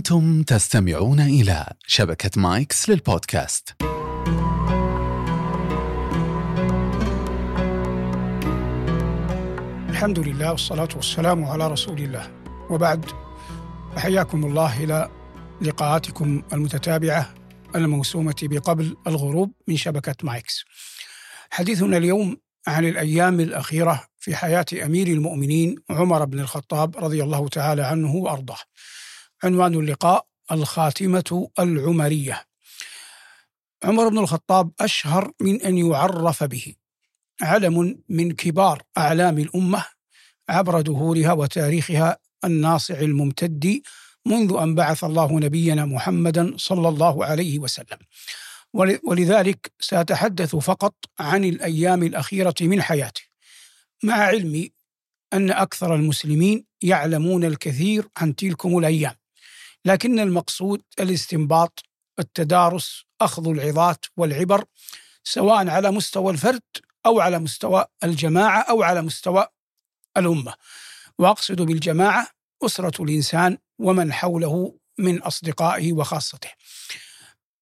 أنتم تستمعون إلى شبكة مايكس للبودكاست. الحمد لله والصلاة والسلام على رسول الله. وبعد حياكم الله إلى لقاءاتكم المتتابعة الموسومة بقبل الغروب من شبكة مايكس. حديثنا اليوم عن الأيام الأخيرة في حياة أمير المؤمنين عمر بن الخطاب رضي الله تعالى عنه وأرضاه. عنوان اللقاء الخاتمة العمرية. عمر بن الخطاب أشهر من أن يعرف به. علم من كبار أعلام الأمة عبر دهورها وتاريخها الناصع الممتد منذ أن بعث الله نبينا محمدا صلى الله عليه وسلم. ولذلك سأتحدث فقط عن الأيام الأخيرة من حياته مع علمي أن أكثر المسلمين يعلمون الكثير عن تلكم الأيام. لكن المقصود الاستنباط التدارس أخذ العظات والعبر سواء على مستوى الفرد أو على مستوى الجماعة أو على مستوى الأمة. وأقصد بالجماعة أسرة الإنسان ومن حوله من أصدقائه وخاصته.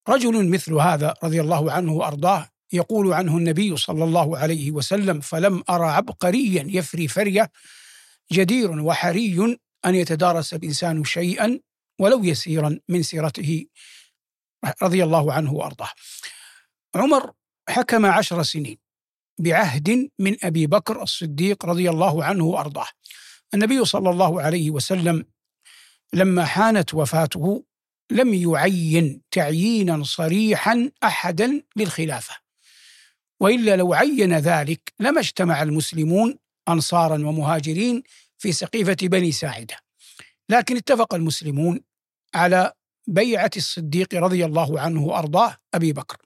رجل مثل هذا رضي الله عنه وأرضاه يقول عنه النبي صلى الله عليه وسلم فلم أرى عبقريا يفري فرية جدير وحري أن يتدارس الإنسان شيئا ولو يسيرا من سيرته رضي الله عنه وأرضاه. عمر حكم عشر سنين بعهد من أبي بكر الصديق رضي الله عنه وأرضاه. النبي صلى الله عليه وسلم لما حانت وفاته لم يعين تعيينا صريحا احدا للخلافة. وإلا لو عين ذلك لما اجتمع المسلمون انصارا ومهاجرين في سقيفة بني ساعدة. لكن اتفق المسلمون على بيعة الصديق رضي الله عنه وأرضاه أبي بكر.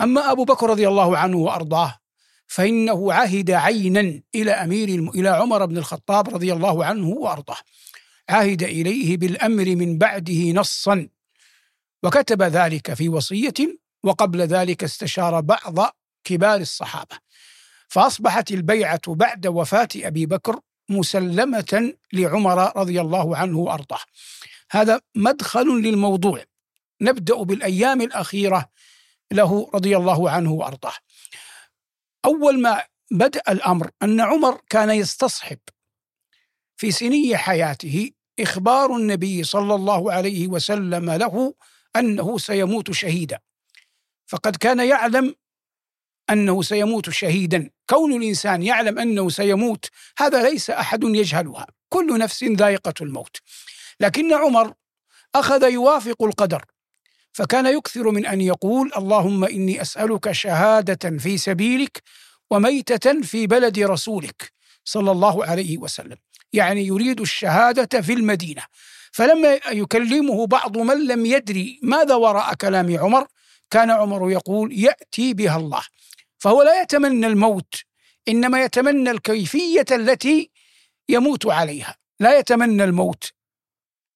أما أبو بكر رضي الله عنه وأرضاه فإنه عهد عينا إلى أمير إلى عمر بن الخطاب رضي الله عنه وأرضاه. عهد إليه بالأمر من بعده نصا وكتب ذلك في وصية وقبل ذلك استشار بعض كبار الصحابة. فأصبحت البيعة بعد وفاة أبي بكر مسلمة لعمر رضي الله عنه وأرضاه. هذا مدخل للموضوع. نبدأ بالأيام الأخيرة له رضي الله عنه وأرضاه. أول ما بدأ الأمر أن عمر كان يستصحب في سني حياته إخبار النبي صلى الله عليه وسلم له أنه سيموت شهيدا. فقد كان يعلم أنه سيموت شهيدا. كون الإنسان يعلم أنه سيموت هذا ليس أحد يجهلها. كل نفس ذائقة الموت. لكن عمر أخذ يوافق القدر فكان يكثر من أن يقول اللهم إني أسألك شهادة في سبيلك وميتة في بلد رسولك صلى الله عليه وسلم. يعني يريد الشهادة في المدينة. فلما يكلمه بعض من لم يدري ماذا وراء كلام عمر كان عمر يقول يأتي بها الله فهو لا يتمنى الموت إنما يتمنى الكيفية التي يموت عليها. لا يتمنى الموت.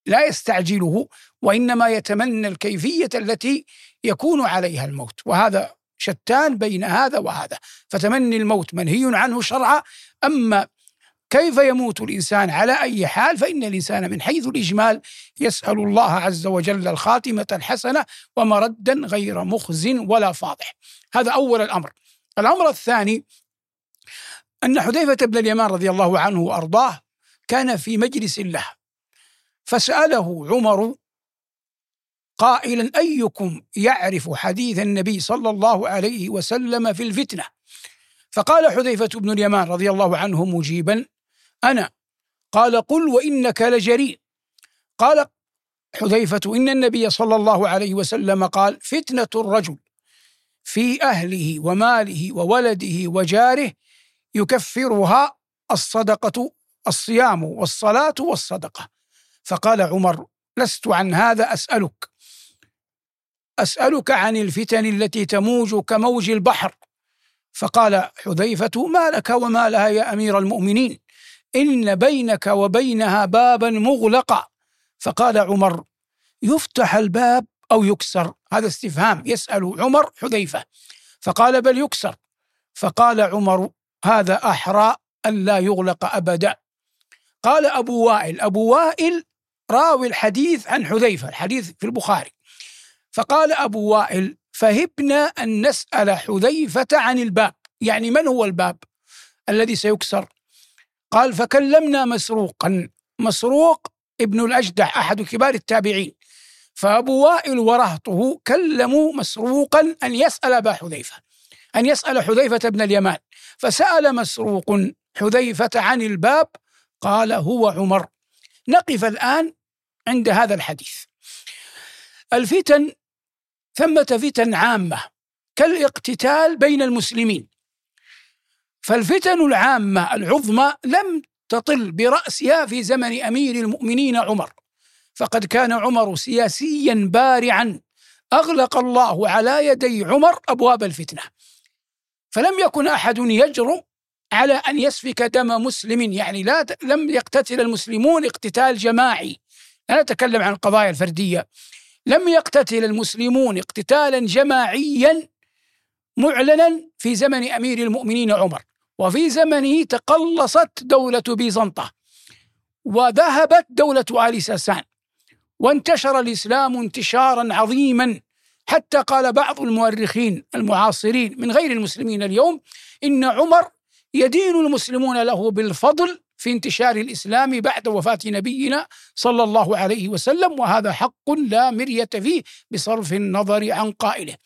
لا يستعجله وإنما يتمنى الكيفية التي يكون عليها الموت. وهذا شتان بين هذا وهذا. فتمني الموت منهي عنه شرعا. أما كيف يموت الإنسان على أي حال فإن الإنسان من حيث الإجمال يسأل الله عز وجل الخاتمة الحسنة ومردا غير مخز ولا فاضح. هذا أول الأمر. الأمر الثاني أن حذيفة بن اليمان رضي الله عنه وأرضاه كان في مجلس له. فسأله عمر قائلا أيكم يعرف حديث النبي صلى الله عليه وسلم في الفتنة؟ فقال حذيفة بن اليمان رضي الله عنه مجيبا أنا. قال قل وإنك لجريء. قال حذيفة إن النبي صلى الله عليه وسلم قال فتنة الرجل في أهله وماله وولده وجاره يكفرها الصدقة الصيام والصلاة والصدقة. فقال عمر لست عن هذا أسألك. أسألك عن الفتن التي تموج كموج البحر. فقال حذيفة ما لك وما لها يا أمير المؤمنين؟ إن بينك وبينها بابا مغلقا. فقال عمر يفتح الباب أو يكسر؟ هذا استفهام. يسأل عمر حذيفة. فقال بل يكسر. فقال عمر هذا أحرى ألا يغلق أبدا. قال أبو وائل أبو وائل راوي الحديث عن حذيفة الحديث في البخاري. فقال أبو وائل فهبنا أن نسأل حذيفة عن الباب. يعني من هو الباب الذي سيكسر؟ قال فكلمنا مسروقا. مسروق ابن الأجدع أحد كبار التابعين. فأبو وائل ورهطه كلموا مسروقا أن يسأل أبا حذيفة أن يسأل حذيفة بن اليمان. فسأل مسروق حذيفة عن الباب قال هو عمر. نقف الآن عند هذا الحديث. الفتن ثمة فتن عامة كالاقتتال بين المسلمين. فالفتن العامة العظمى لم تطل برأسها في زمن أمير المؤمنين عمر. فقد كان عمر سياسيا بارعا. أغلق الله على يدي عمر أبواب الفتنة. فلم يكن أحد يجرؤ على أن يسفك دم مسلم. يعني لا لم يقتتل المسلمون اقتتال جماعي. لا نتكلم عن القضايا الفردية. لم يقتتل المسلمون اقتتالا جماعيا معلنا في زمن أمير المؤمنين عمر وفي زمنه تقلصت دولة بيزنطة وذهبت دولة آل ساسان وانتشر الإسلام انتشارا عظيما. حتى قال بعض المؤرخين المعاصرين من غير المسلمين اليوم إن عمر يدين المسلمون له بالفضل في انتشار الإسلام بعد وفاة نبينا صلى الله عليه وسلم وهذا حق لا مرية فيه بصرف النظر عن قائله.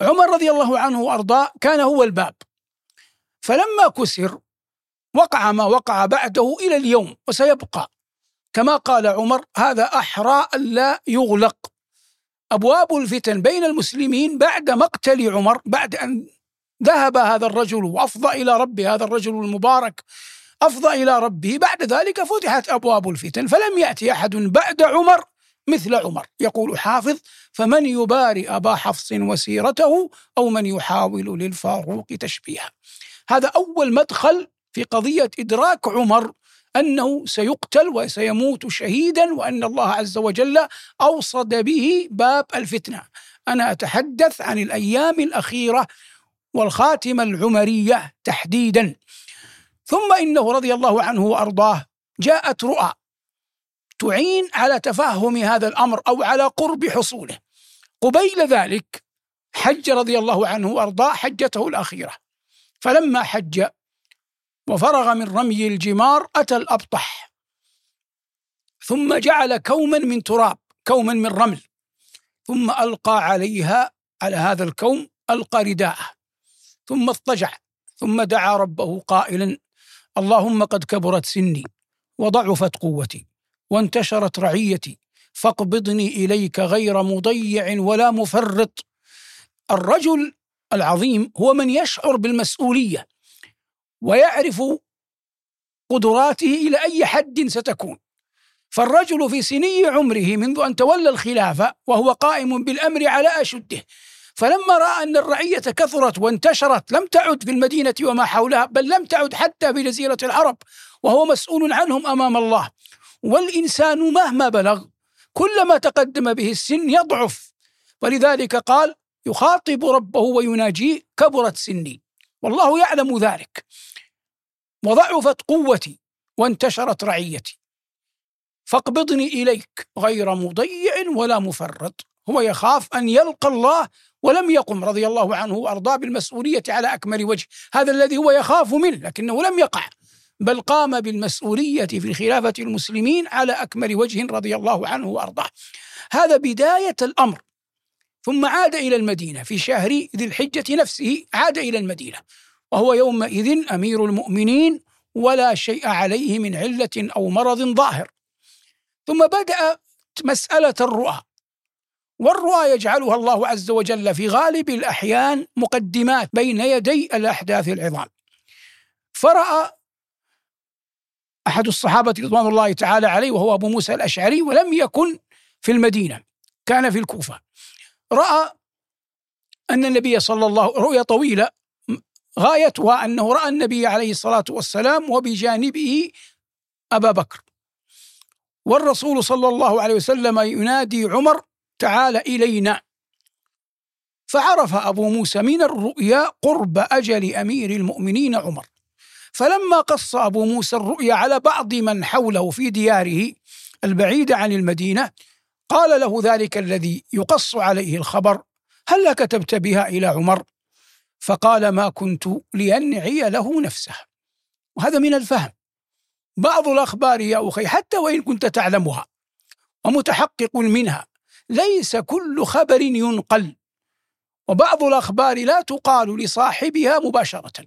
عمر رضي الله عنه وأرضاه كان هو الباب. فلما كسر وقع ما وقع بعده إلى اليوم وسيبقى. كما قال عمر هذا أحرى ألا يغلق. أبواب الفتن بين المسلمين بعد مقتل عمر بعد أن ذهب هذا الرجل وأفضى إلى ربه هذا الرجل المبارك أفضى إلى ربه. بعد ذلك فتحت أبواب الفتن فلم يأتي أحد بعد عمر مثل عمر. يقول حافظ فمن يباري أبا حفص وسيرته أو من يحاول للفاروق تشبيها. هذا أول مدخل في قضية إدراك عمر أنه سيقتل وسيموت شهيدا وأن الله عز وجل أوصد به باب الفتنة. أنا أتحدث عن الأيام الأخيرة والخاتمة العمرية تحديدا. ثم إنه رضي الله عنه وأرضاه جاءت رؤى تعين على تفهم هذا الأمر أو على قرب حصوله. قبيل ذلك حج رضي الله عنه وأرضاه حجته الأخيرة. فلما حج وفرغ من رمي الجمار أتى الأبطح. ثم جعل كوما من تراب كوما من رمل. ثم ألقى عليها على هذا الكوم ألقى رداءه. ثم اضطجع. ثم دعا ربه قائلا اللهم قد كبرت سني وضعفت قوتي وانتشرت رعيتي فاقبضني إليك غير مضيع ولا مفرط. الرجل العظيم هو من يشعر بالمسؤولية ويعرف قدراته إلى أي حد ستكون. فالرجل في سني عمره منذ أن تولى الخلافة وهو قائم بالأمر على أشده فلما رأى أن الرعية كثرت وانتشرت لم تعد في المدينة وما حولها بل لم تعد حتى في جزيرة العرب وهو مسؤول عنهم أمام الله. والإنسان مهما بلغ كلما تقدم به السن يضعف. ولذلك قال يخاطب ربه ويناجيه كبرت سني. والله يعلم ذلك. وضعفت قوتي وانتشرت رعيتي. فاقبضني إليك غير مضيع ولا مفرط. هو يخاف أن يلقى الله ولم يقم رضي الله عنه وأرضاه بالمسؤولية على أكمل وجه. هذا الذي هو يخاف منه لكنه لم يقع. بل قام بالمسؤولية في خلافه المسلمين على أكمل وجه رضي الله عنه وأرضاه. هذا بداية الأمر. ثم عاد إلى المدينة في شهر ذي الحجة نفسه عاد إلى المدينة. وهو يومئذ أمير المؤمنين ولا شيء عليه من علة أو مرض ظاهر. ثم بدأ مسألة الرؤى. والرؤى يجعلها الله عز وجل في غالب الأحيان مقدمات بين يدي الأحداث العظام. فرأى أحد الصحابة رضوان الله تعالى عليه وهو أبو موسى الأشعري ولم يكن في المدينة كان في الكوفة. رأى أن النبي صلى الله رؤيا طويلة غايتها أنه رأى النبي عليه الصلاة والسلام وبجانبه أبا بكر. والرسول صلى الله عليه وسلم ينادي عمر تعال إلينا. فعرف أبو موسى من الرؤيا قرب أجل أمير المؤمنين عمر. فلما قص أبو موسى الرؤيا على بعض من حوله في دياره البعيدة عن المدينة قال له ذلك الذي يقص عليه الخبر هل كتبت بها إلى عمر؟ فقال ما كنت لينعي له نفسه. وهذا من الفهم. بعض الأخبار يا أخي حتى وإن كنت تعلمها ومتحقق منها ليس كل خبر ينقل. وبعض الأخبار لا تقال لصاحبها مباشرة.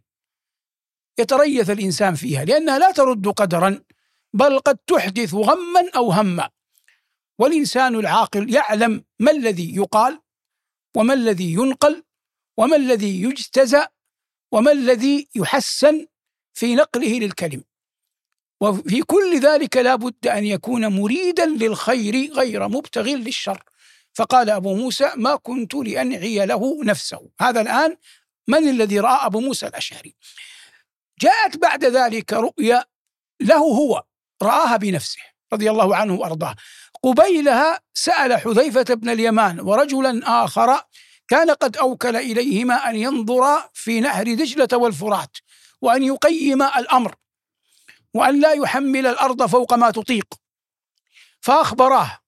يتريث الإنسان فيها لأنها لا ترد قدرا بل قد تحدث غما أو هما. والإنسان العاقل يعلم ما الذي يقال وما الذي ينقل وما الذي يجتزأ وما الذي يحسن في نقله للكلم. وفي كل ذلك لا بد أن يكون مريدا للخير غير مبتغ للشر. فقال أبو موسى ما كنت لأنعي له نفسه. هذا الآن من الذي رأى أبو موسى الأشعري؟ جاءت بعد ذلك رؤيا له هو رآها بنفسه رضي الله عنه وأرضاه. قبيلها سأل حذيفة بن اليمان ورجلا آخر كان قد أوكل إليهما أن ينظرا في نهر دجلة والفرات وأن يقيم الأمر وأن لا يحمل الأرض فوق ما تطيق. فأخبراه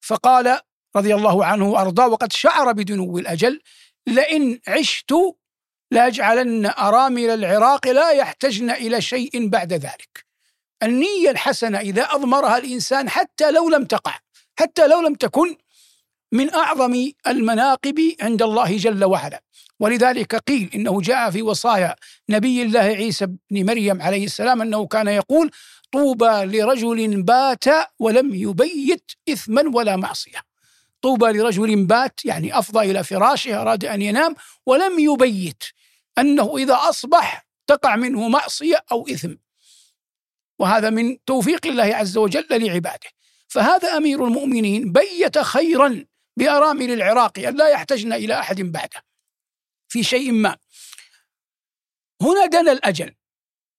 فقال رضي الله عنه وأرضاه وقد شعر بدنو الأجل لئن عشت لأجعلن أرامل العراق لا يحتجن إلى شيء بعد ذلك. النية الحسنة إذا أضمرها الإنسان حتى لو لم تقع حتى لو لم تكن من أعظم المناقب عند الله جل وعلا. ولذلك قيل إنه جاء في وصايا نبي الله عيسى بن مريم عليه السلام أنه كان يقول طوبى لرجل بات ولم يبيت إثما ولا معصية. طوبى لرجل بات يعني أفضى إلى فراشه أراد أن ينام ولم يبيت. أنه إذا أصبح تقع منه معصية أو إثم. وهذا من توفيق الله عز وجل لعباده. فهذا أمير المؤمنين بيت خيرا بأرامل العراق أن لا يحتجن إلى أحد بعده. في شيء ما. هنا دنا الأجل.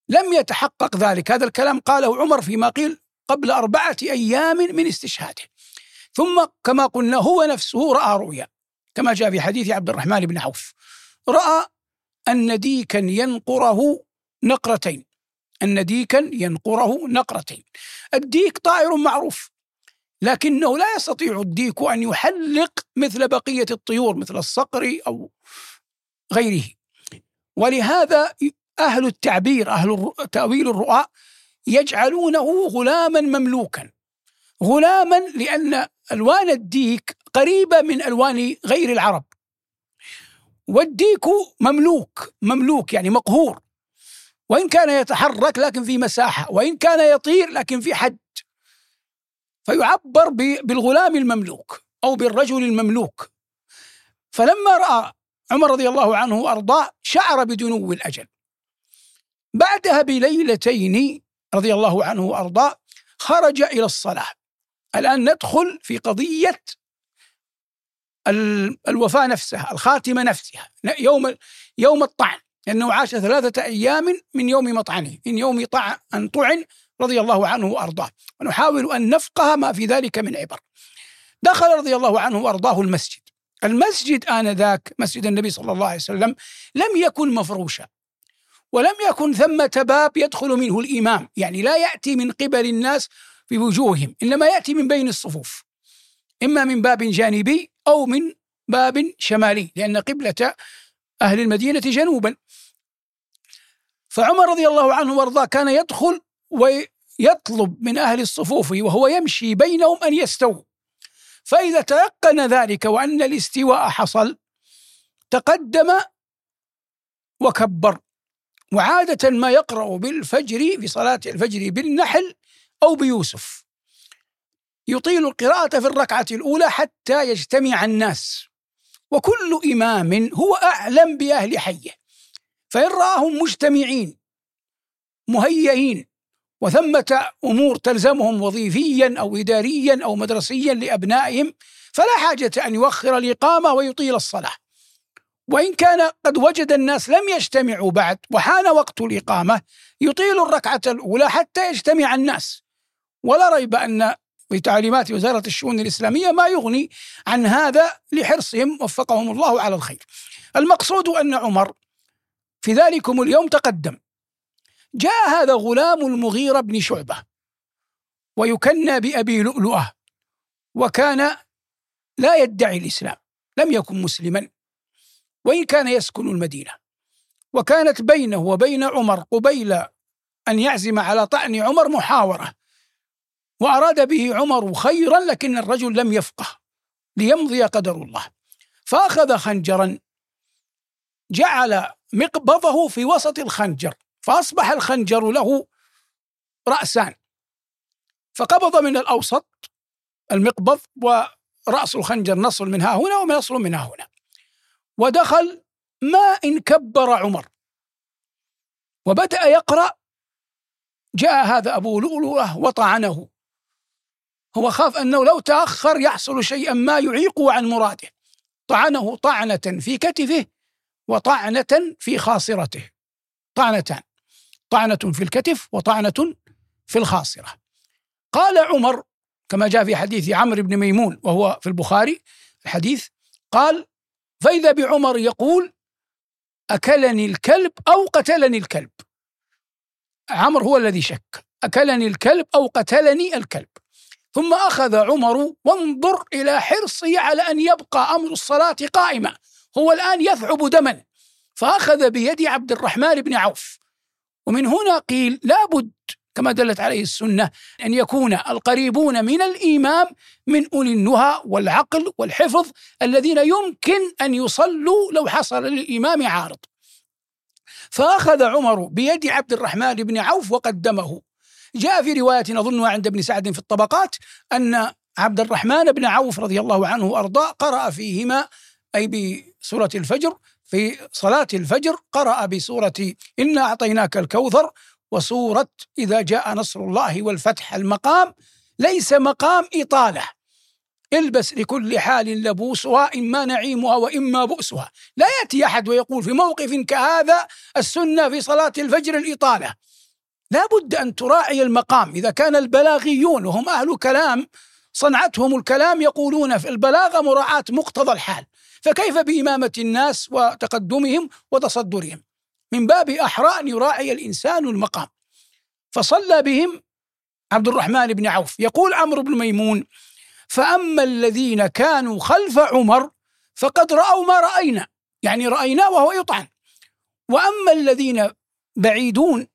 لم يتحقق ذلك. هذا الكلام قاله عمر فيما قيل قبل أربعة أيام من استشهاده. ثم كما قلنا هو نفسه رأى رؤيا كما جاء في حديث عبد الرحمن بن عوف. رأى أن ديكا ينقره نقرتين أن ديكا ينقره نقرتين. الديك طائر معروف لكنه لا يستطيع الديك أن يحلق مثل بقية الطيور مثل الصقر أو غيره. ولهذا أهل التعبير أهل تأويل الرؤى يجعلونه غلاما مملوكا. غلاما لأن ألوان الديك قريبة من ألوان غير العرب. والديك مملوك مملوك يعني مقهور. وإن كان يتحرك لكن في مساحة وإن كان يطير لكن في حد. فيعبر بالغلام المملوك أو بالرجل المملوك. فلما رأى عمر رضي الله عنه وأرضاه شعر بدنو الأجل. بعدها بليلتين رضي الله عنه وأرضاه خرج إلى الصلاة. الآن ندخل في قضية الوفاة نفسها الخاتمة نفسها يوم يوم الطعن لأنه عاش ثلاثة أيام من يوم مطعنه من يوم طعن أن طعن رضي الله عنه وأرضاه. ونحاول أن نفقه ما في ذلك من عبر. دخل رضي الله عنه وأرضاه المسجد. المسجد آنذاك مسجد النبي صلى الله عليه وسلم لم يكن مفروشا. ولم يكن ثمة باب يدخل منه الإمام. يعني لا يأتي من قبل الناس في وجوههم إنما يأتي من بين الصفوف إما من باب جانبي أو من باب شمالي لأن قبلة أهل المدينة جنوبا. فعمر رضي الله عنه وأرضاه كان يدخل ويطلب من أهل الصفوف وهو يمشي بينهم أن يستووا. فإذا تيقن ذلك وأن الاستواء حصل تقدم وكبر. وعادة ما يقرأ بالفجر في صلاة الفجر بالنحل أو بيوسف. يطيل القراءة في الركعة الأولى حتى يجتمع الناس. وكل إمام هو أعلم بأهل حيه. فإن رآهم مجتمعين مهيئين وثمة أمور تلزمهم وظيفيا أو إداريا أو مدرسيا لأبنائهم فلا حاجة أن يؤخر الإقامة ويطيل الصلاة. وإن كان قد وجد الناس لم يجتمعوا بعد وحان وقت الإقامة يطيل الركعة الأولى حتى يجتمع الناس. ولا ريب أن في تعليمات وزارة الشؤون الإسلامية ما يغني عن هذا لحرصهم وفقهم الله على الخير. المقصود أن عمر في ذلكم اليوم تقدم. جاء هذا غلام المغيرة بن شعبة ويكنى بأبي لؤلؤة وكان لا يدعي الإسلام لم يكن مسلما. وإن كان يسكن المدينة وكانت بينه وبين عمر قبيل أن يعزم على طعن عمر محاورة وأراد به عمر خيرا لكن الرجل لم يفقه ليمضي قدر الله. فأخذ خنجرا جعل مقبضه في وسط الخنجر فأصبح الخنجر له رأسان. فقبض من الأوسط المقبض ورأس الخنجر نصل من ها هنا ونصل من ها هنا. ودخل ما إن كبر عمر. وبدأ يقرأ جاء هذا أبو لؤلؤة وطعنه. هو خاف أنه لو تأخر يحصل شيئا ما يعيقه عن مراده. طعنه طعنة في كتفه وطعنة في خاصرته. طعنتان. طعنة في الكتف وطعنة في الخاصرة. قال عمر كما جاء في حديث عمرو بن ميمون وهو في البخاري الحديث قال فإذا بعمر يقول أكلني الكلب أو قتلني الكلب. عمر هو الذي شك. أكلني الكلب أو قتلني الكلب. ثم أخذ عمر وانظر إلى حرصه على أن يبقى أمر الصلاة قائمة هو الآن يثعب دما. فأخذ بيد عبد الرحمن بن عوف. ومن هنا قيل لابد كما دلت عليه السنة أن يكون القريبون من الإمام من أولي النهى والعقل والحفظ الذين يمكن أن يصلوا لو حصل للإمام عارض. فأخذ عمر بيد عبد الرحمن بن عوف وقدمه. جاء في رواية نظنها عند ابن سعد في الطبقات أن عبد الرحمن بن عوف رضي الله عنه وأرضاه قرأ فيهما أي بسورة الفجر في صلاة الفجر قرأ بسورة إنا أعطيناك الكوثر وسورة إذا جاء نصر الله والفتح المقام ليس مقام إطالة. البس لكل حال لبوسها إما نعيمها وإما بؤسها. لا يأتي أحد ويقول في موقف كهذا السنة في صلاة الفجر الإطالة. لا بد أن تراعي المقام. إذا كان البلاغيون وهم أهل كلام صنعتهم الكلام يقولون في البلاغة مراعاة مقتضى الحال. فكيف بإمامة الناس وتقدمهم وتصدرهم؟ من باب أحرى أن يراعي الإنسان المقام. فصلى بهم عبد الرحمن بن عوف. يقول عمرو بن ميمون فأما الذين كانوا خلف عمر فقد رأوا ما رأينا. يعني رأيناه وهو يطعن. وأما الذين بعيدون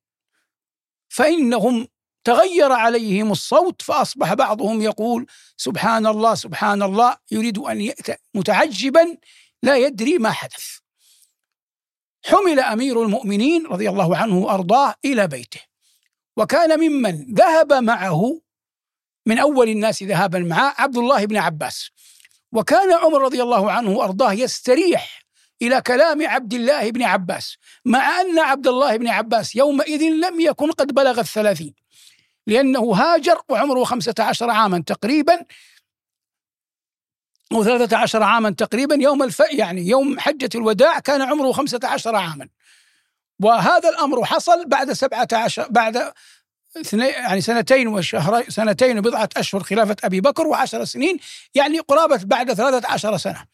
فإنهم تغير عليهم الصوت فأصبح بعضهم يقول سبحان الله سبحان الله يريد أن يأتي متعجبا لا يدري ما حدث. حمل أمير المؤمنين رضي الله عنه وأرضاه إلى بيته. وكان ممن ذهب معه من أول الناس ذهابا معه عبد الله بن عباس. وكان عمر رضي الله عنه وأرضاه يستريح إلى كلام عبد الله بن عباس. مع أن عبد الله بن عباس يومئذ لم يكن قد بلغ الثلاثين لأنه هاجر وعمره خمسة عشر عاما تقريبا. أو ثلاثة عشر عاما تقريبا يوم الف يعني يوم حجة الوداع كان عمره خمسة عشر عاما. وهذا الأمر حصل بعد سبعة عشر بعد يعني سنتين وشهر سنتين وبضعة أشهر خلافة أبي بكر وعشر سنين يعني قرابة بعد ثلاثة عشر سنة.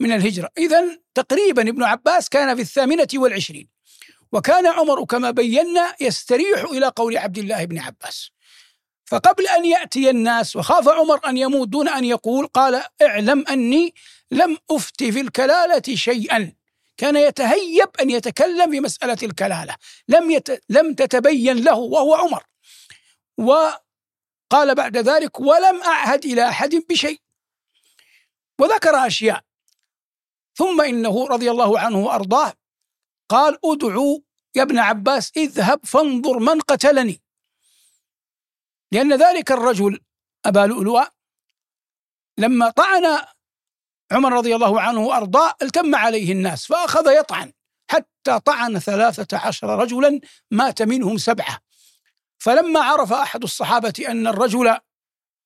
من الهجرة. إذا تقريبا ابن عباس كان في الثامنة والعشرين. وكان عمر كما بينا يستريح إلى قول عبد الله بن عباس. فقبل أن يأتي الناس وخاف عمر أن يموت دون أن يقول قال اعلم أني لم أفتي في الكلالة شيئا. كان يتهيب أن يتكلم في مسألة الكلالة. لم, يت... لم تتبين له وهو عمر. وقال بعد ذلك ولم أعهد إلى أحد بشيء. وذكر أشياء. ثم إنه رضي الله عنه وأرضاه قال ادعوا يا ابن عباس اذهب فانظر من قتلني. لأن ذلك الرجل أبا لؤلؤة لما طعن عمر رضي الله عنه وأرضاه التم عليه الناس فأخذ يطعن حتى طعن ثلاثة عشر رجلا مات منهم سبعة. فلما عرف أحد الصحابة أن الرجل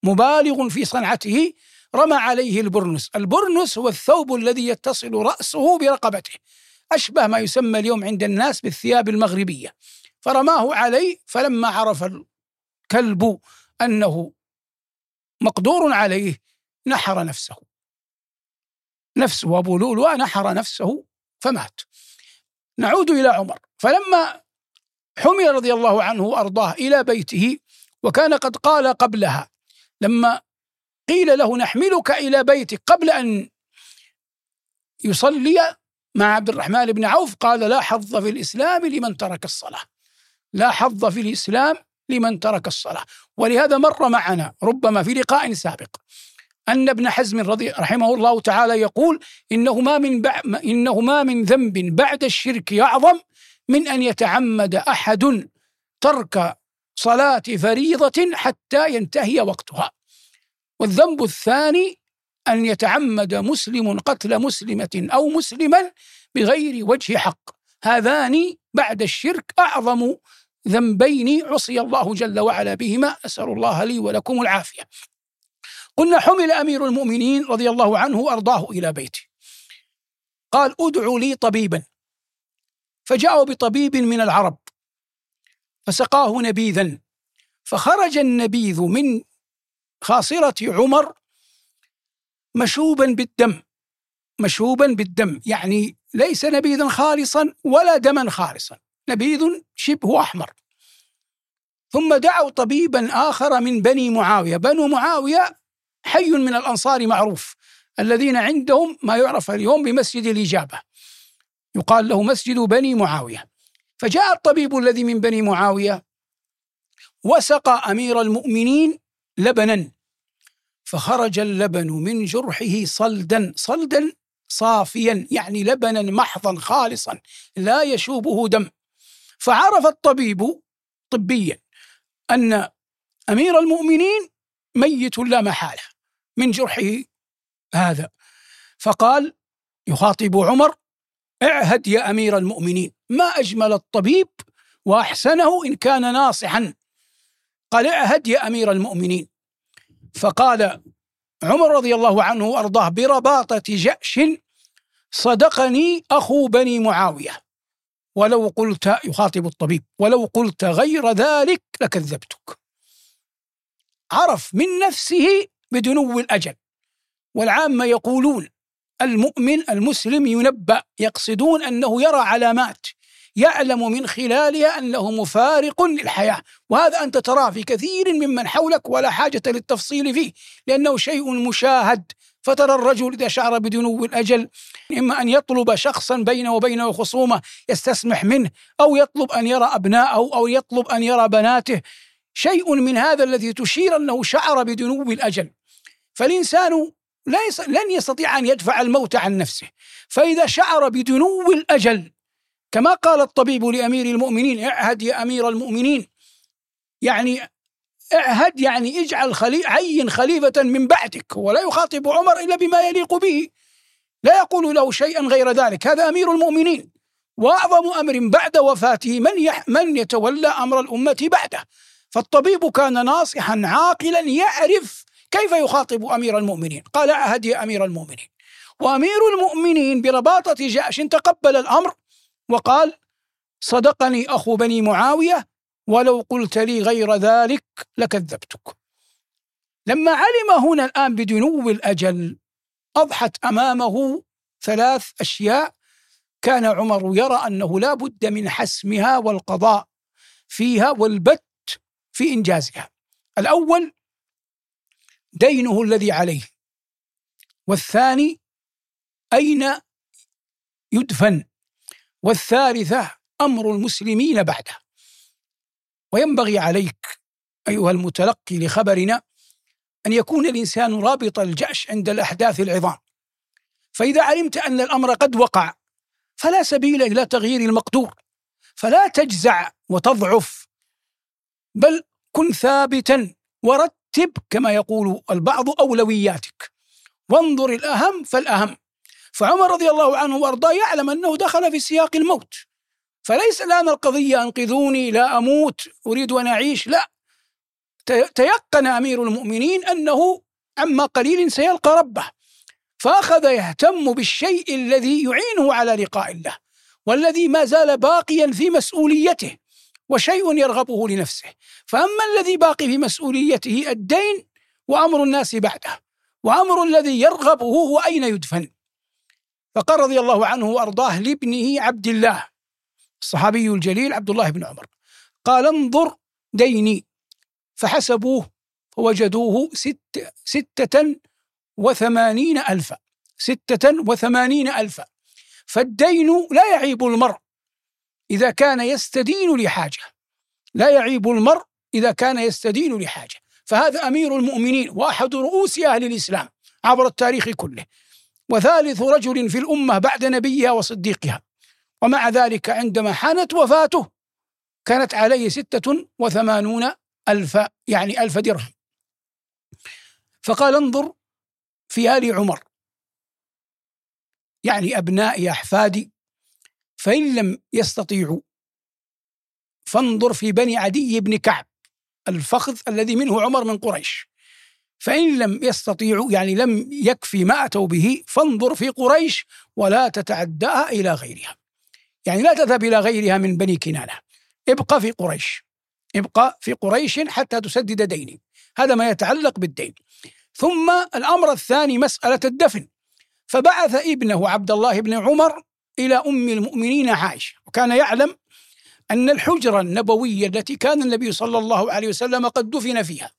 مبالغ في صنعته رمى عليه البرنس. البرنس هو الثوب الذي يتصل رأسه برقبته أشبه ما يسمى اليوم عند الناس بالثياب المغربية. فرماه عليه فلما عرف الكلب أنه مقدور عليه نحر نفسه. نفسه أبو لؤلؤة نحر نفسه فمات. نعود إلى عمر. فلما حمل رضي الله عنه وأرضاه إلى بيته وكان قد قال قبلها لما قيل له نحملك إلى بيتك. قبل أن يصلي مع عبد الرحمن بن عوف قال لا حظ في الإسلام لمن ترك الصلاة. لا حظ في الإسلام لمن ترك الصلاة. ولهذا مر معنا ربما في لقاء سابق أن ابن حزم رضي رحمه الله تعالى يقول إنه ما من. إنه ما من ذنب بعد الشرك أعظم من أن يتعمد أحد ترك صلاة فريضة حتى ينتهي وقتها. والذنب الثاني أن يتعمد مسلم قتل مسلمة أو مسلما بغير وجه حق. هذان بعد الشرك أعظم ذنبين عصي الله جل وعلا بهما. أسأل الله لي ولكم العافية. قلنا حمل أمير المؤمنين رضي الله عنه وأرضاه إلى بيته. قال ادعوا لي طبيبا. فجاءوا بطبيب من العرب. فسقاه نبيذا. فخرج النبيذ من خاصرة عمر مشوبا بالدم مشوبا بالدم يعني ليس نبيذا خالصا ولا دما خالصا نبيذ شبه أحمر. ثم دعوا طبيبا آخر من بني معاوية. بنو معاوية حي من الأنصار معروف الذين عندهم ما يعرف اليوم بمسجد الإجابة. يقال له مسجد بني معاوية. فجاء الطبيب الذي من بني معاوية وسقى أمير المؤمنين لبنا. فخرج اللبن من جرحه صلدا صلدا صافيا يعني لبنا محضا خالصا لا يشوبه دم. فعرف الطبيب طبيا أن أمير المؤمنين ميت لا محالة من جرحه هذا. فقال يخاطب عمر اعهد يا أمير المؤمنين ما أجمل الطبيب وأحسنه إن كان ناصحا. قال اعهد يا أمير المؤمنين. فقال عمر رضي الله عنه وأرضاه برباطة جأش صدقني أخو بني معاوية ولو قلت يخاطب الطبيب ولو قلت غير ذلك لكذبتك. عرف من نفسه بدنو الأجل والعامة يقولون المؤمن المسلم ينبأ يقصدون أنه يرى علامات يعلم من خلالها أنه مفارق للحياة. وهذا أنت تراه في كثير ممن حولك ولا حاجة للتفصيل فيه لأنه شيء مشاهد. فترى الرجل إذا شعر بدنو الأجل إما أن يطلب شخصا بينه وبينه خصومة يستسمح منه أو يطلب أن يرى أبناءه أو يطلب أن يرى بناته. شيء من هذا الذي تشير أنه شعر بدنو الأجل. فالإنسان لا يس... لن يستطيع أن يدفع الموت عن نفسه. فإذا شعر بدنو الأجل كما قال الطبيب لأمير المؤمنين اعهد يا أمير المؤمنين. يعني اعهد يعني اجعل خلي... عين خليفة من بعدك ولا يخاطب عمر إلا بما يليق به. لا يقول له شيئا غير ذلك. هذا أمير المؤمنين. وأعظم أمر بعد وفاته من, يح... من يتولى أمر الأمة بعده. فالطبيب كان ناصحا عاقلا يعرف كيف يخاطب أمير المؤمنين. قال أهد يا أمير المؤمنين. وأمير المؤمنين برباطة جأش تقبل الأمر وقال صدقني أخو بني معاوية ولو قلت لي غير ذلك لكذبتك. لما علم هنا الآن بدنو الأجل أضحت أمامه ثلاث أشياء. كان عمر يرى أنه لا بد من حسمها والقضاء فيها والبت في إنجازها. الأول دينه الذي عليه. والثاني أين يدفن؟ والثالثة أمر المسلمين بعده. وينبغي عليك أيها المتلقي لخبرنا أن يكون الإنسان رابط الجأش عند الأحداث العظام. فإذا علمت أن الأمر قد وقع فلا سبيل إلى تغيير المقدور فلا تجزع وتضعف بل كن ثابتا ورتب كما يقول البعض أولوياتك. وانظر الأهم فالأهم. فعمر رضي الله عنه وأرضاه يعلم أنه دخل في سياق الموت. فليس الآن القضية أنقذوني لا أموت أريد أن أعيش لا. تيقن أمير المؤمنين أنه عما قليل سيلقى ربه. فأخذ يهتم بالشيء الذي يعينه على لقاء الله والذي ما زال باقيا في مسؤوليته وشيء يرغبه لنفسه. فأما الذي باقي في مسؤوليته الدين وأمر الناس بعده وأمر الذي يرغبه هو أين يدفن. فقال رضي الله عنه وأرضاه لابنه عبد الله الصحابي الجليل عبد الله بن عمر. قال انظر ديني. فحسبوه فوجدوه ست ستة وثمانين ألفا. ستة وثمانين ألفا. فالدين لا يعيب المرء إذا كان يستدين لحاجة. لا يعيب المرء إذا كان يستدين لحاجة. فهذا أمير المؤمنين وأحد رؤوس أهل الإسلام عبر التاريخ كله. وثالث رجل في الأمة بعد نبيها وصديقها. ومع ذلك عندما حانت وفاته كانت عليه ستة وثمانون ألف يعني ألف درهم. فقال انظر في آل عمر. يعني أبنائي أحفادي فإن لم يستطيعوا فانظر في بني عدي بن كعب الفخذ الذي منه عمر من قريش. فإن لم يستطيعوا يعني لم يكفي ما أتوا به فانظر في قريش ولا تتعداها إلى غيرها. يعني لا تذهب إلى غيرها من بني كنانة. ابقى في قريش. ابقى في قريش حتى تسدد ديني. هذا ما يتعلق بالدين. ثم الأمر الثاني مسألة الدفن. فبعث ابنه عبد الله بن عمر إلى أم المؤمنين عائشة وكان يعلم أن الحجرة النبوية التي كان النبي صلى الله عليه وسلم قد دفن فيها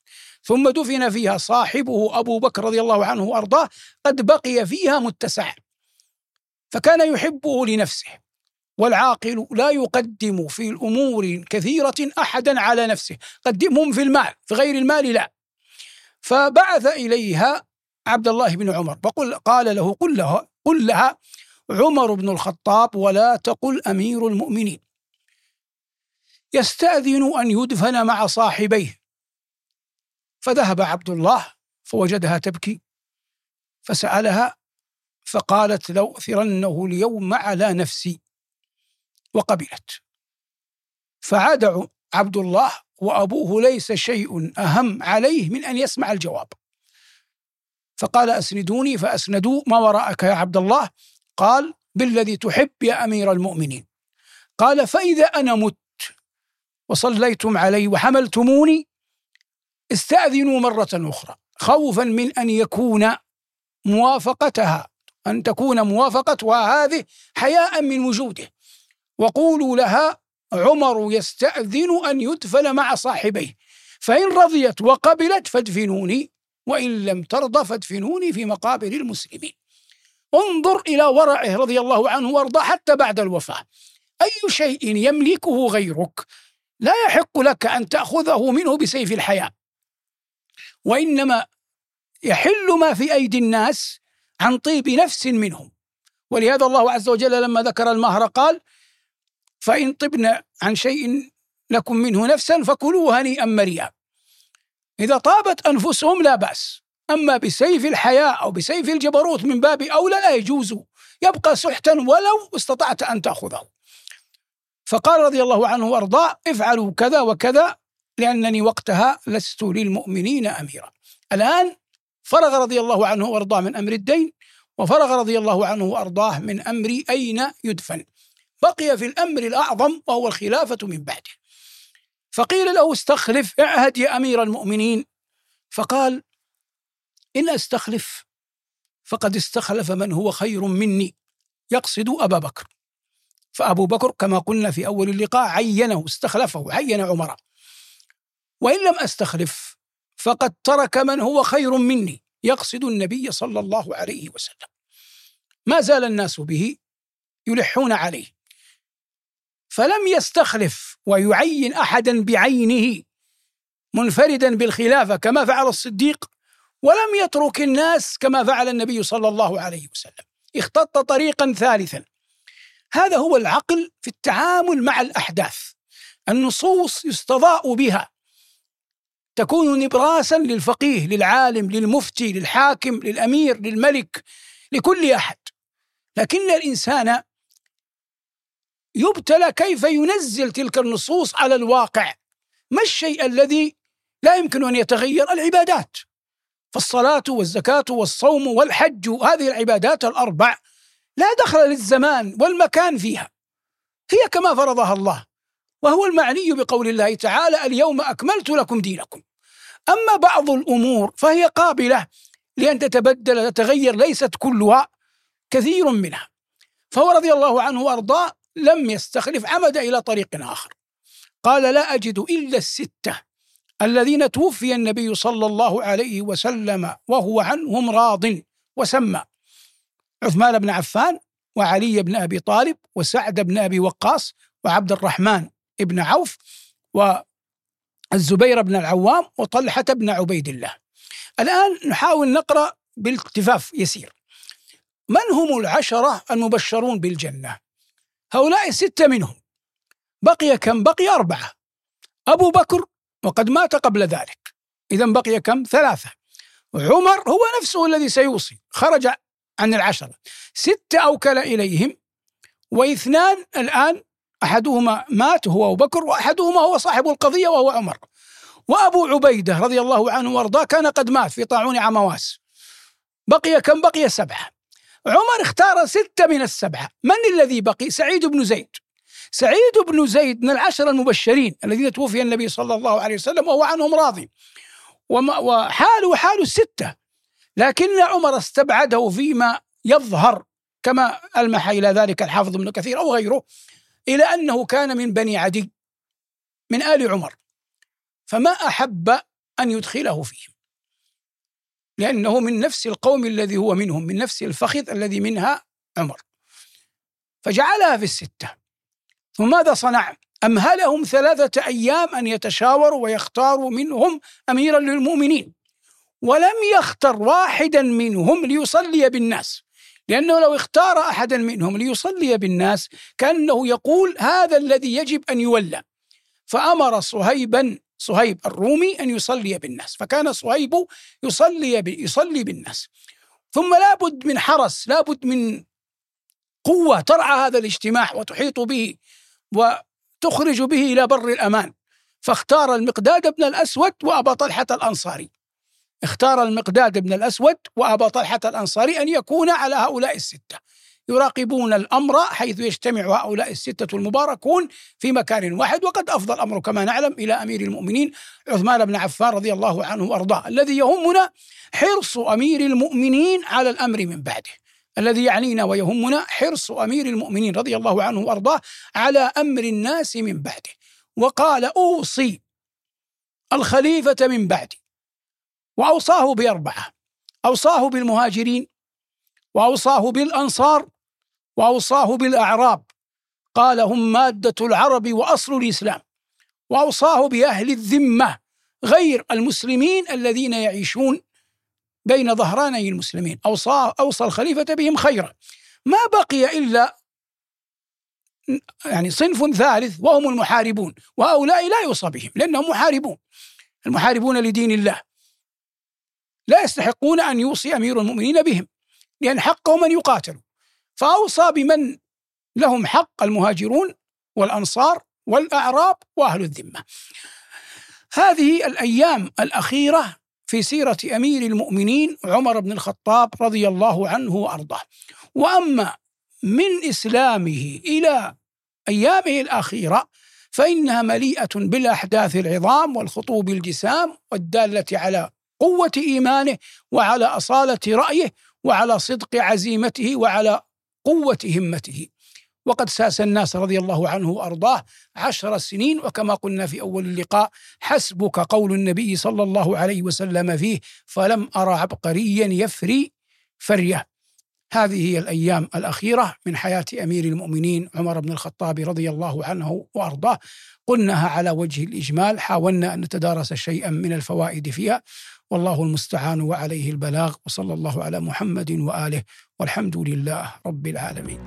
ثم دفن فيها صاحبه أبو بكر رضي الله عنه وأرضاه قد بقي فيها متسعا فكان يحبه لنفسه والعاقل لا يقدم في الأمور كثيرة أحدا على نفسه قدمهم في المال في غير المال لا. فبعث إليها عبد الله بن عمر وقل قال له قل لها قل لها عمر بن الخطاب ولا تقل أمير المؤمنين. يستأذن أن يدفن مع صاحبيه. فذهب عبد الله فوجدها تبكي فسألها فقالت لأؤثرنه اليوم على نفسي وقبلت. فعاد عبد الله وأبوه ليس شيء أهم عليه من أن يسمع الجواب. فقال أسندوني فأسندوا ما وراءك يا عبد الله. قال بالذي تحب يا أمير المؤمنين. قال فإذا أنا مت وصليتم علي وحملتموني استأذنوا مرة أخرى خوفا من أن يكون موافقتها أن تكون موافقتها هذه حياء من وجوده. وقولوا لها عمر يستأذن أن يدفن مع صاحبيه فإن رضيت وقبلت فادفنوني وإن لم ترضى فادفنوني في مقابر المسلمين. انظر إلى ورعه رضي الله عنه وارضاه حتى بعد الوفاة. أي شيء يملكه غيرك لا يحق لك أن تأخذه منه بسيف الحياة وإنما يحل ما في أيدي الناس عن طيب نفس منهم. ولهذا الله عز وجل لما ذكر المهر قال فإن طبن عن شيء لكم منه نفسا فكلوا هنيئا مريئا. إذا طابت أنفسهم لا بأس أما بسيف الحياة أو بسيف الجبروت من باب أولى لا يجوز يبقى سحتا ولو استطعت أن تأخذه. فقال رضي الله عنه وأرضاه افعلوا كذا وكذا لأنني وقتها لست للمؤمنين أميرا. الآن فرغ رضي الله عنه وأرضاه من أمر الدين وفرغ رضي الله عنه وأرضاه من أمر أين يدفن. بقي في الأمر الأعظم وهو الخلافة من بعده. فقيل له استخلف اعهد يا أمير المؤمنين. فقال إن أستخلف فقد استخلف من هو خير مني يقصد أبا بكر. فأبو بكر كما قلنا في أول اللقاء عينه استخلفه عين عمر وإن لم أستخلف فقد ترك من هو خير مني يقصد النبي صلى الله عليه وسلم. ما زال الناس به يلحون عليه. فلم يستخلف ويعين أحدا بعينه منفردا بالخلافة كما فعل الصديق ولم يترك الناس كما فعل النبي صلى الله عليه وسلم. اختط طريقا ثالثا. هذا هو العقل في التعامل مع الأحداث. النصوص يستضاء بها. تكون نبراسا للفقيه للعالم للمفتي للحاكم للأمير للملك لكل أحد. لكن الإنسان يبتلى كيف ينزل تلك النصوص على الواقع؟ ما الشيء الذي لا يمكن أن يتغير؟ العبادات. فالصلاة والزكاة والصوم والحج هذه العبادات الأربع لا دخل للزمان والمكان فيها. هي كما فرضها الله وهو المعني بقول الله تعالى اليوم أكملت لكم دينكم. أما بعض الأمور فهي قابلة لأن تتبدل تتغير ليست كلها كثير منها. فهو رضي الله عنه وأرضاه لم يستخلف عمد إلى طريق آخر. قال لا أجد إلا الستة الذين توفي النبي صلى الله عليه وسلم وهو عنهم راض وسمى. عثمان بن عفان وعلي بن أبي طالب وسعد بن أبي وقاص وعبد الرحمن بن عوف والزبير بن العوام وطلحة بن عبيد الله. الآن نحاول نقرأ بالتفاف يسير. من هم العشرة المبشرون بالجنة؟ هؤلاء ستة منهم. بقي كم؟ بقي أربعة. أبو بكر وقد مات قبل ذلك. اذا بقي كم؟ ثلاثة. عمر هو نفسه الذي سيوصي خرج عن العشرة ستة أوكل إليهم واثنان الآن أحدهما مات هو أبو بكر وأحدهما هو صاحب القضية وهو عمر. وأبو عبيدة رضي الله عنه وأرضاه كان قد مات في طاعون عمواس. بقي كم؟ بقي سبعة. عمر اختار ستة من السبعة. من الذي بقي؟ سعيد بن زيد. سعيد بن زيد من العشرة المبشرين الذين توفي النبي صلى الله عليه وسلم وهو عنهم راضي. وحاله حال الستة. لكن عمر استبعده فيما يظهر كما ألمح إلى ذلك الحافظ ابن كثير أو غيره إلى أنه كان من بني عدي من آل عمر. فما أحب أن يدخله فيهم. لأنه من نفس القوم الذي هو منهم من نفس الفخذ الذي منها عمر. فجعلها في الستة. ثم ماذا صنع؟ أمهلهم ثلاثة أيام أن يتشاوروا ويختاروا منهم أميرا للمؤمنين؟ ولم يختر واحدا منهم ليصلي بالناس. لأنه لو اختار أحدا منهم ليصلي بالناس كأنه يقول هذا الذي يجب أن يولى. فأمر صهيبا صهيب الرومي أن يصلي بالناس. فكان صهيب يصلي يصلي بالناس. ثم لابد من حرس لابد من قوة ترعى هذا الاجتماع وتحيط به وتخرج به إلى بر الأمان. فاختار المقداد بن الأسود وأبا طلحة الأنصاري. اختار المقداد بن الأسود وأبا طلحة الأنصاري أن يكون على هؤلاء الستة. يراقبون الأمر حيث يجتمع هؤلاء الستة المباركون في مكان واحد وقد أفضى الأمر كما نعلم إلى أمير المؤمنين عثمان بن عفان رضي الله عنه وأرضاه الذي يهمنا حرص أمير المؤمنين على الأمر من بعده الذي يعنينا ويهمنا حرص أمير المؤمنين رضي الله عنه وأرضاه على أمر الناس من بعده. وقال أوصي الخليفة من بعدي. وأوصاه بأربعة أوصاه بالمهاجرين وأوصاه بالأنصار وأوصاه بالأعراب قال هم مادة العرب وأصل الإسلام وأوصاه بأهل الذمة غير المسلمين الذين يعيشون بين ظهراني المسلمين اوصى أوصى الخليفة بهم خيرا. ما بقي إلا يعني صنف ثالث وهم المحاربون وهؤلاء لا يوصى بهم لأنهم محاربون المحاربون لدين الله. لا يستحقون أن يوصي أمير المؤمنين بهم لأن حقهم أن يقاتلوا. فأوصى بمن لهم حق المهاجرون والأنصار والأعراب وأهل الذمة. هذه الأيام الأخيرة في سيرة أمير المؤمنين عمر بن الخطاب رضي الله عنه وأرضاه. وأما من إسلامه إلى أيامه الأخيرة فإنها مليئة بالأحداث العظام والخطوب الجسام والدالة على قوة إيمانه وعلى أصالة رأيه وعلى صدق عزيمته وعلى قوة همته. وقد ساس الناس رضي الله عنه وأرضاه عشر سنين وكما قلنا في أول اللقاء حسبك قول النبي صلى الله عليه وسلم فيه فلم أرى عبقريا يفري فريه. هذه هي الأيام الأخيرة من حياة أمير المؤمنين عمر بن الخطاب رضي الله عنه وأرضاه. قلناها على وجه الإجمال حاولنا أن نتدارس شيئا من الفوائد فيها. والله المستعان وعليه البلاغ وصلى الله على محمد وآله والحمد لله رب العالمين.